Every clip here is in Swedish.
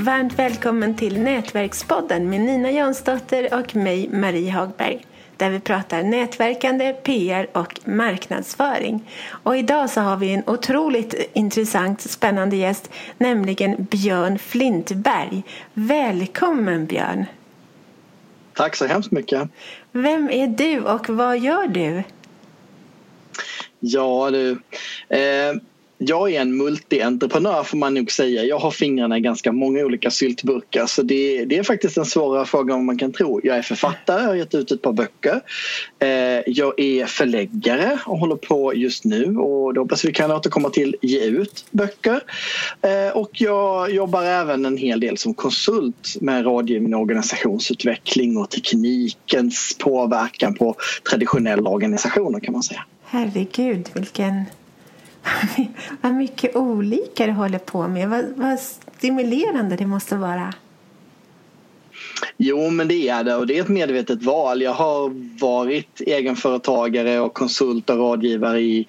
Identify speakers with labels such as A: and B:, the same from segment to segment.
A: Varmt välkommen till Nätverkspodden med Nina Jansdotter och mig, Marie Hagberg. Där vi pratar nätverkande, PR och marknadsföring. Och idag så har vi en otroligt intressant, spännande gäst, nämligen Björn Flintberg. Välkommen Björn!
B: Tack så hemskt mycket!
A: Vem är du och vad gör du?
B: Ja du, eh, jag är en multi-entreprenör får man nog säga. Jag har fingrarna i ganska många olika syltburkar så det, det är faktiskt en svårare fråga än man kan tro. Jag är författare, jag har gett ut ett par böcker. Eh, jag är förläggare och håller på just nu och då hoppas vi kan återkomma till ge ut böcker. Eh, och jag jobbar även en hel del som konsult med rådgivning och organisationsutveckling och teknikens påverkan på traditionella organisationer kan man säga.
A: Herregud, vilken vad mycket olika du håller på med. Vad, vad stimulerande det måste vara.
B: Jo, men det är det och det är ett medvetet val. Jag har varit egenföretagare och konsult och rådgivare i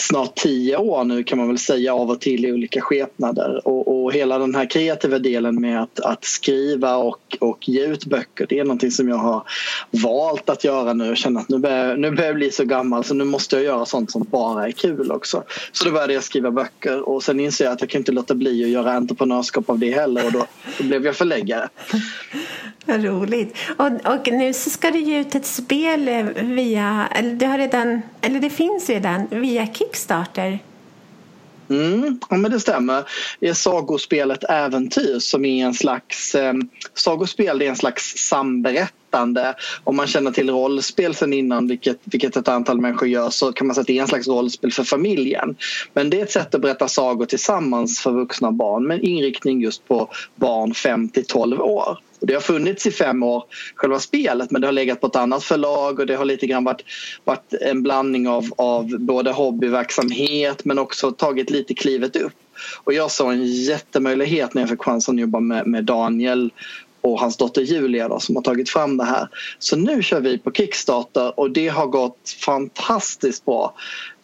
B: snart tio år nu kan man väl säga av och till i olika skepnader. Och, och hela den här kreativa delen med att, att, skriva och, och ge ut böcker det är någonting som jag har valt att göra nu och känner att nu börjar, nu börjar jag bli så gammal så nu måste jag göra sånt som bara är kul också. Så då började jag skriva böcker och sen inser jag att jag kan inte låta bli att göra entreprenörskap av det heller och då, då blev jag förläggare.
A: Vad roligt. Och, och nu så ska du ge ut ett spel eh, via, eller det, har redan, eller det finns redan, via Kickstarter.
B: Mm, ja, men det stämmer. Det är sagospelet Äventyr som är en slags... Eh, sagospel är en slags samberättande. Om man känner till rollspel sen innan, vilket, vilket ett antal människor gör så kan man säga att det är en slags rollspel för familjen. Men det är ett sätt att berätta sagor tillsammans för vuxna barn med inriktning just på barn 5 till 12 år. Och det har funnits i fem år, själva spelet, men det har legat på ett annat förlag och det har lite grann varit, varit en blandning av, av både hobbyverksamhet men också tagit lite klivet upp. Och jag såg en jättemöjlighet när jag fick chansen att jobba med, med Daniel och hans dotter Julia då, som har tagit fram det här. Så nu kör vi på Kickstarter och det har gått fantastiskt bra.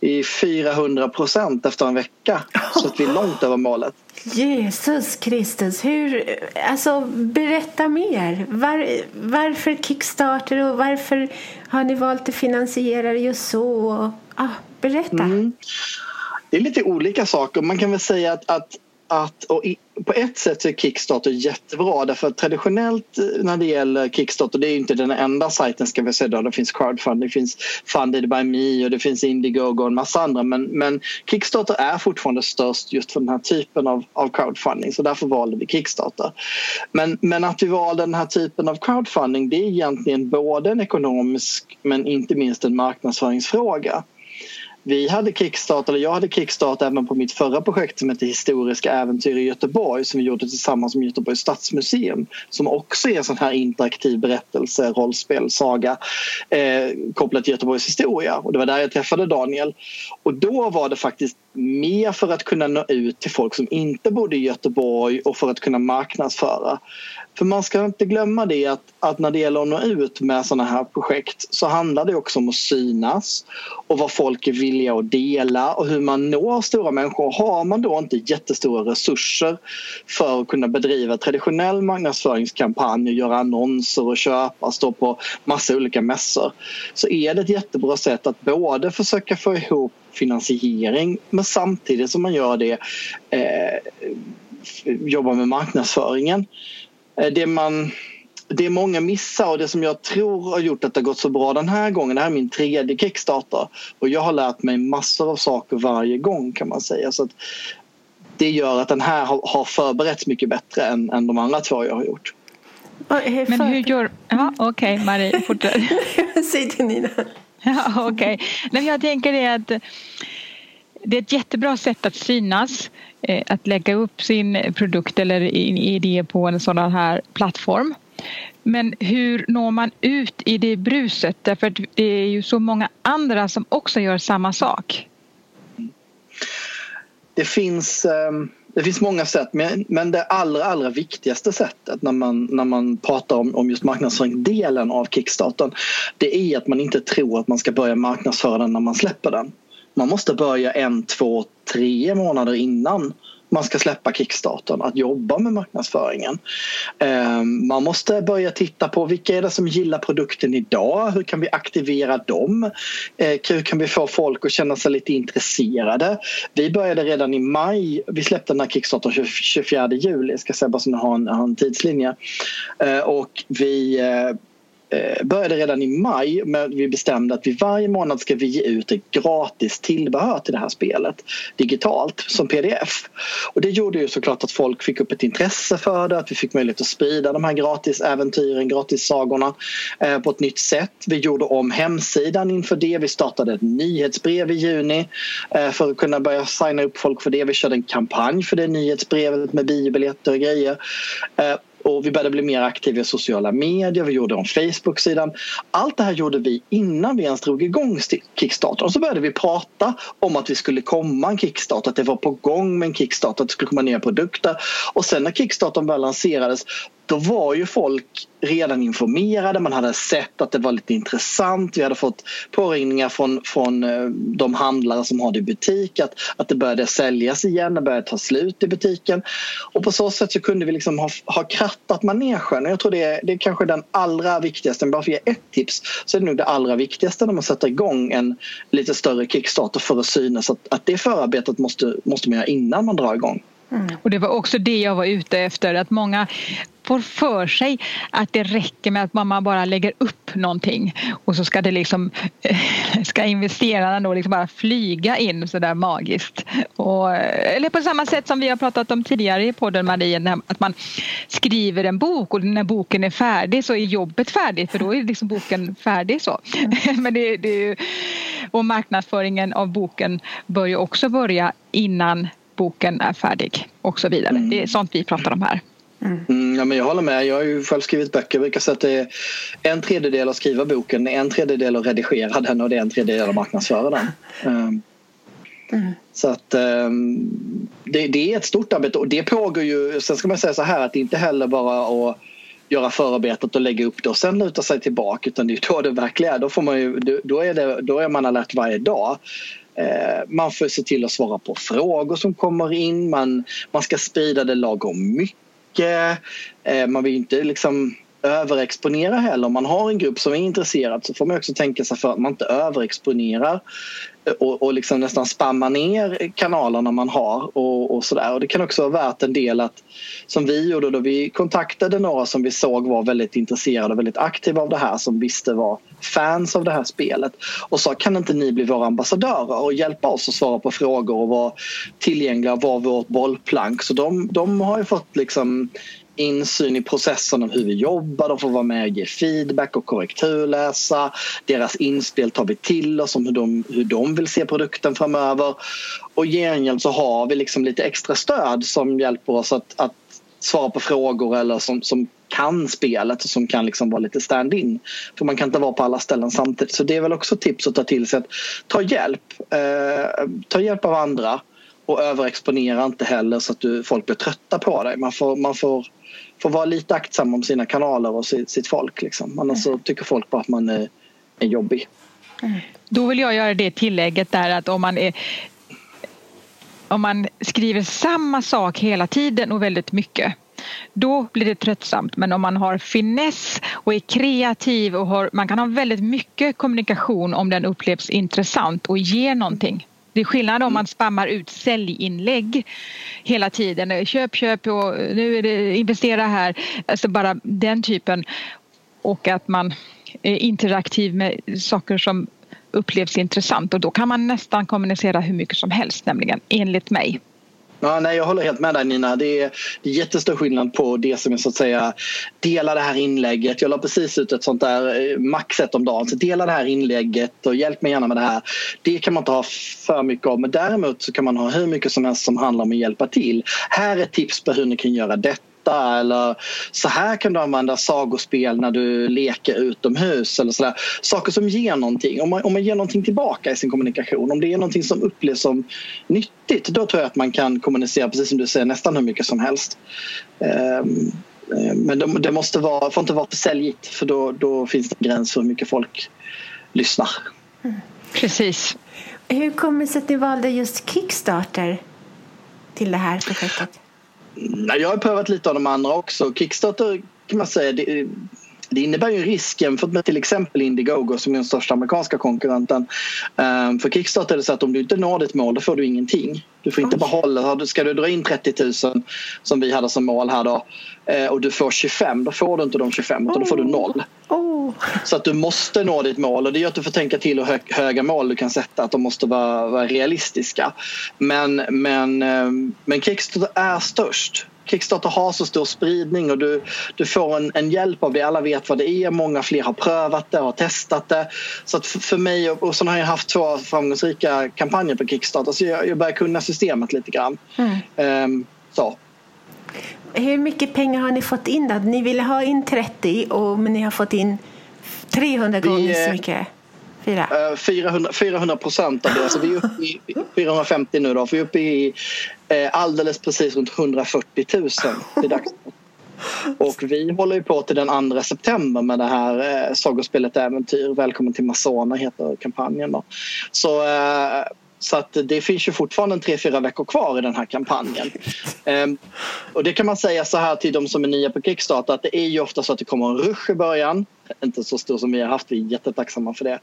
B: I 400 procent efter en vecka. Så att vi är långt över målet.
A: Jesus Kristus, hur, alltså berätta mer. Var, varför Kickstarter och varför har ni valt att finansiera det just så? Ah, berätta. Mm.
B: Det är lite olika saker. Man kan väl säga att, att att, och i, på ett sätt så är Kickstarter jättebra därför att traditionellt eh, när det gäller Kickstarter, det är inte den enda sajten ska vi säga då det finns crowdfunding, det finns Funded by Me och det finns Indiegogo och en massa andra men, men Kickstarter är fortfarande störst just för den här typen av, av crowdfunding så därför valde vi Kickstarter. Men, men att vi valde den här typen av crowdfunding det är egentligen både en ekonomisk men inte minst en marknadsföringsfråga vi hade kickstart, eller jag hade kickstart även på mitt förra projekt som heter Historiska äventyr i Göteborg som vi gjorde tillsammans med Göteborgs stadsmuseum som också är en sån här interaktiv berättelse, rollspel, saga eh, kopplat till Göteborgs historia. Och det var där jag träffade Daniel. Och då var det faktiskt mer för att kunna nå ut till folk som inte bodde i Göteborg och för att kunna marknadsföra. För man ska inte glömma det att, att när det gäller att nå ut med sådana här projekt så handlar det också om att synas och vad folk är villiga att dela och hur man når stora människor. Har man då inte jättestora resurser för att kunna bedriva traditionell marknadsföringskampanj och göra annonser och köpa, stå på massa olika mässor så är det ett jättebra sätt att både försöka få ihop finansiering men samtidigt som man gör det eh, jobba med marknadsföringen. Eh, det man det är många missar och det som jag tror har gjort att det har gått så bra den här gången, det här är min tredje Kickstarter och jag har lärt mig massor av saker varje gång kan man säga. Så det gör att den här har förberetts mycket bättre än, än de andra två jag har gjort.
C: Men hur gör... Ja, Okej, okay, Marie, fortsätt.
A: Säg till Nina.
C: Ja, Okej. Okay. Jag tänker det att det är ett jättebra sätt att synas eh, att lägga upp sin produkt eller idé på en sådan här plattform. Men hur når man ut i det bruset? Därför att det är ju så många andra som också gör samma sak.
B: Det finns, um det finns många sätt men det allra, allra viktigaste sättet när man, när man pratar om, om just marknadsföringsdelen av Kickstarten det är att man inte tror att man ska börja marknadsföra den när man släpper den. Man måste börja en, två, tre månader innan man ska släppa Kickstarten, att jobba med marknadsföringen. Ehm, man måste börja titta på vilka är det som gillar produkten idag? Hur kan vi aktivera dem? Ehm, hur kan vi få folk att känna sig lite intresserade? Vi började redan i maj, vi släppte den här Kickstarter 24 juli, jag ska säga bara så ni har en, har en tidslinje. Ehm, och vi eh, Eh, började redan i maj med vi bestämde att vi varje månad ska vi ge ut ett gratis tillbehör till det här spelet digitalt som pdf. Och det gjorde ju såklart att folk fick upp ett intresse för det, att vi fick möjlighet att sprida de här gratis äventyren, gratis sagorna eh, på ett nytt sätt. Vi gjorde om hemsidan inför det. Vi startade ett nyhetsbrev i juni eh, för att kunna börja signa upp folk för det. Vi körde en kampanj för det nyhetsbrevet med biobiljetter och grejer. Eh, och vi började bli mer aktiva i sociala medier, vi gjorde om Facebook-sidan. Allt det här gjorde vi innan vi ens drog igång Kickstarter. Och så började vi prata om att vi skulle komma en Kickstarter, att det var på gång med en Kickstarter, att det skulle komma nya produkter. Och sen när Kickstarter väl lanserades då var ju folk redan informerade, man hade sett att det var lite intressant. Vi hade fått påringningar från, från eh, de handlare som har det i butik att, att det började säljas igen, det började ta slut i butiken. Och på så sätt så kunde vi liksom ha, ha krattat manegen. Jag tror det är, det är kanske den allra viktigaste, bara för att ge ett tips så är det nog det allra viktigaste när man sätter igång en lite större kickstarter för att synas att, att det förarbetet måste, måste man göra innan man drar igång.
C: Mm. Och det var också det jag var ute efter, att många får för sig att det räcker med att man bara lägger upp någonting och så ska det liksom ska investerarna då liksom bara flyga in sådär magiskt. Och, eller på samma sätt som vi har pratat om tidigare i podden Marie, att man skriver en bok och när boken är färdig så är jobbet färdigt för då är liksom boken färdig så. Mm. Men det, det, och marknadsföringen av boken bör ju också börja innan boken är färdig och så vidare. Mm. Det är sånt vi pratar om här.
B: Mm. mm. ja, men jag håller med. Jag har ju själv skrivit böcker. Jag brukar säga att det är en tredjedel att skriva boken, en tredjedel att redigera den och det är en tredjedel att marknadsföra den. Um, mm. Så att um, det, det, är ett stort arbete och det pågår ju. Sen ska man säga så här att det inte heller bara att göra förarbetet och lägga upp det och sen luta sig tillbaka utan det är då det verkligen är. Då, får man ju, då, är det, då är man alert varje dag. Eh, man får se till att svara på frågor som kommer in. Man, man ska sprida det lagom mycket mycket. Eh, man vill inte liksom överexponera heller. Om man har en grupp som är intresserad så får man också tänka sig för att man inte överexponerar och, och liksom nästan spamma ner kanalerna man har och, och sådär. Och det kan också vara värt en del att som vi gjorde då vi kontaktade några som vi såg var väldigt intresserade och väldigt aktiva av det här som visste var fans av det här spelet och sa kan inte ni bli våra ambassadörer och hjälpa oss att svara på frågor och vara tillgängliga och vara vårt bollplank. Så de, de har ju fått liksom insyn i processen om hur vi jobbar. De får vara med och ge feedback och korrekturläsa. Deras inspel tar vi till oss om hur de, hur de vill se produkten framöver. Och i gengäld så har vi liksom lite extra stöd som hjälper oss att, att svara på frågor eller som, som kan spelet och som kan liksom vara lite stand-in. För man kan inte vara på alla ställen samtidigt. Så det är väl också tips att ta till sig att ta hjälp. Eh, ta hjälp av andra och överexponera inte heller så att du, folk blir trötta på dig. Man får, man får får vara lite aktsam om sina kanaler och sitt, folk. Liksom. Annars så tycker folk bara att man är, är jobbig.
C: Då vill jag göra det tillägget där att om man är om man skriver samma sak hela tiden och väldigt mycket då blir det tröttsamt. Men om man har finess och är kreativ och har, man kan ha väldigt mycket kommunikation om den upplevs intressant och ger någonting det är skillnad om man spammar ut säljinlägg hela tiden. Köp, köp och nu är det investera här. Alltså bara den typen. Och att man är interaktiv med saker som upplevs intressant och då kan man nästan kommunicera hur mycket som helst nämligen enligt mig.
B: Ja, nej, jag håller helt med dig Nina. Det är, det är jättestor skillnad på det som är så att säga dela det här inlägget. Jag la precis ut ett sånt där eh, max ett om dagen. Så dela det här inlägget och hjälp mig gärna med det här. Det kan man inte ha för mycket av men däremot så kan man ha hur mycket som helst som handlar om att hjälpa till. Här är tips på hur ni kan göra detta detta eller så här kan du använda sagospel när du leker utomhus eller sådär. Saker som ger någonting. Om man, om man ger någonting tillbaka i sin kommunikation, om det är någonting som upplevs som nyttigt, då tror jag att man kan kommunicera precis som du säger nästan hur mycket som helst. Um, men det, det måste vara, får inte vara för säljigt för då, då finns det en gräns för hur mycket folk lyssnar.
C: Precis.
A: Hur kommer det sig att ni valde just Kickstarter? till det här projektet?
B: Jag har prövat lite av de andra också. Kickstarter kan man säga det, det innebär ju risk jämfört med till exempel Indiegogo som är den största amerikanska konkurrenten. Um, för Kickstarter är det så att om du inte når ditt mål då får du ingenting. Du får inte behålla, ska du dra in 30 000 som vi hade som mål här då eh, och du får 25 då får du inte de 25 utan då får du noll.
A: Oh.
B: Så att du måste nå ditt mål och det gör att du får tänka till hur höga mål du kan sätta att de måste vara, vara realistiska. Men, men, ehm, men Kickstarter är störst. Kickstarter har så stor spridning och du, du får en, en, hjälp av det. Alla vet vad det är, många fler har prövat det och testat det. Så att för, mig, och, så har jag haft två framgångsrika kampanjer på Kickstarter så jag, jag börjar kunna systemet lite grann. Mm. Um, så.
A: Hur mycket pengar har ni fått in då? Ni ville ha in 30 och, men ni har fått in 300 Vi, gånger så mycket.
B: 400, 400 procent av det. Så vi är uppe i 450 nu då. vi är uppe i eh, alldeles precis runt 140 000 till dags. Och vi håller ju på till den 2 september med det här eh, sagospelet Äventyr. Välkommen till Masona heter kampanjen. Då. Så eh, så att det finns ju fortfarande tre, fyra veckor kvar i den här kampanjen. Ehm, och det kan man säga så här till de som är nya på Kickstarter att det är ju ofta så att det kommer en rush i början. Inte så stor som vi har haft, vi är jättetacksamma för det.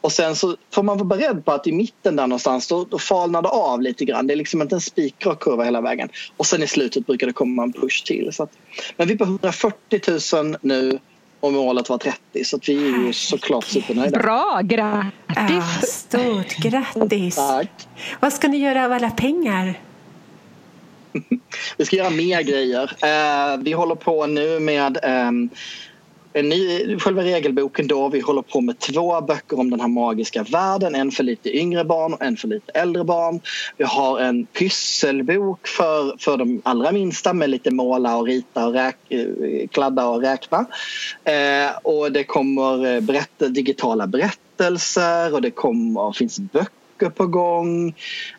B: Och sen så får man vara beredd på att i mitten där någonstans då, då falnar det av lite grann. Det är liksom inte en spikrak kurva hela vägen. Och sen i slutet brukar det komma en push till. Så att, men vi är på 140 000 nu och målet var 30 så vi är ju såklart supernöjda.
C: Bra, grattis!
A: Ja, stort grattis!
B: Tack!
A: Vad ska ni göra av alla pengar?
B: vi ska göra mer grejer. Uh, vi håller på nu med um, Eh, en ny, själva regelboken då. Vi håller på med två böcker om den här magiska världen. En för lite yngre barn och en för lite äldre barn. Vi har en pysselbok för, för de allra minsta med lite måla och rita och räk, eh, kladda och räkna. Eh, och det kommer eh, berätt, digitala berättelser och det kommer, finns böcker böcker på gång.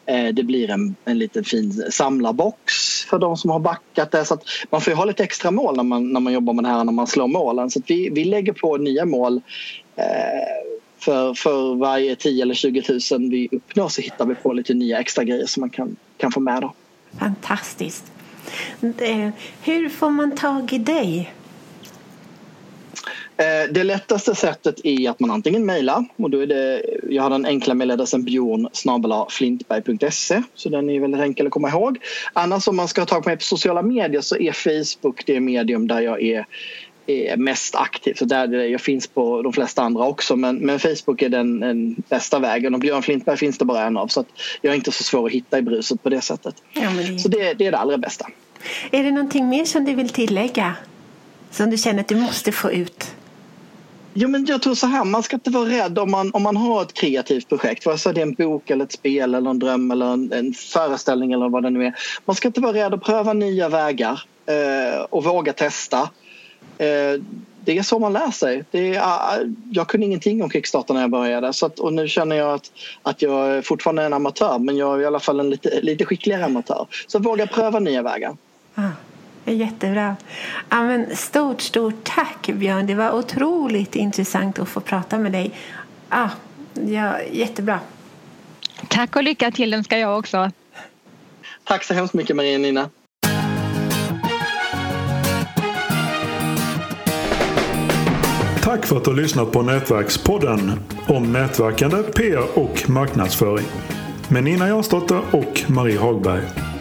B: Eh, det blir en, en liten fin samlarbox för de som har backat det. Så man får ju ha lite extra mål när man, när man jobbar med det här när man slår målen. Så vi, vi lägger på nya mål eh, för, för varje 10 eller 20 000 vi uppnår så hittar vi på lite nya extra grejer som man kan, kan få med. Då.
A: Fantastiskt. Eh, hur får man tag i dig?
B: Eh, det lättaste sättet är att man antingen mejlar och då är det, jag har den enkla mejladressen bjorn flintberg.se så den är väldigt enkel att komma ihåg. Annars om man ska ha tag på mig på sociala medier så är Facebook det medium där jag är, är mest aktiv. Så där jag finns på de flesta andra också men, men Facebook är den, den, bästa vägen och Björn Flintberg finns det bara en av så att jag är inte så svår att hitta i bruset på det sättet. Ja, det... Så det, det är det allra bästa.
A: Är det någonting mer som du vill tillägga? Som du känner att du måste få ut?
B: Jo, men jag tror så här, man ska inte vara rädd om man, om man har ett kreativt projekt. Vare sig det är en bok eller ett spel eller en dröm eller en, en föreställning eller vad det nu är. Man ska inte vara rädd att pröva nya vägar eh, och våga testa. Eh, det är så man lär sig. Det är, eh, jag kunde ingenting om Kickstarter när jag började så att, och nu känner jag att, att jag fortfarande är en amatör men jag är i alla fall en lite, lite skickligare amatör. Så våga pröva nya vägar.
A: Ah. Jättebra. Ja, men stort, stort tack Björn. Det var otroligt intressant att få prata med dig. Ja, ja, jättebra.
C: Tack och lycka till önskar jag också.
B: Tack så hemskt mycket Maria Nina.
D: Tack för att du har lyssnat på Nätverkspodden om nätverkande, PR och marknadsföring med Nina Jansdotter och Marie Hagberg.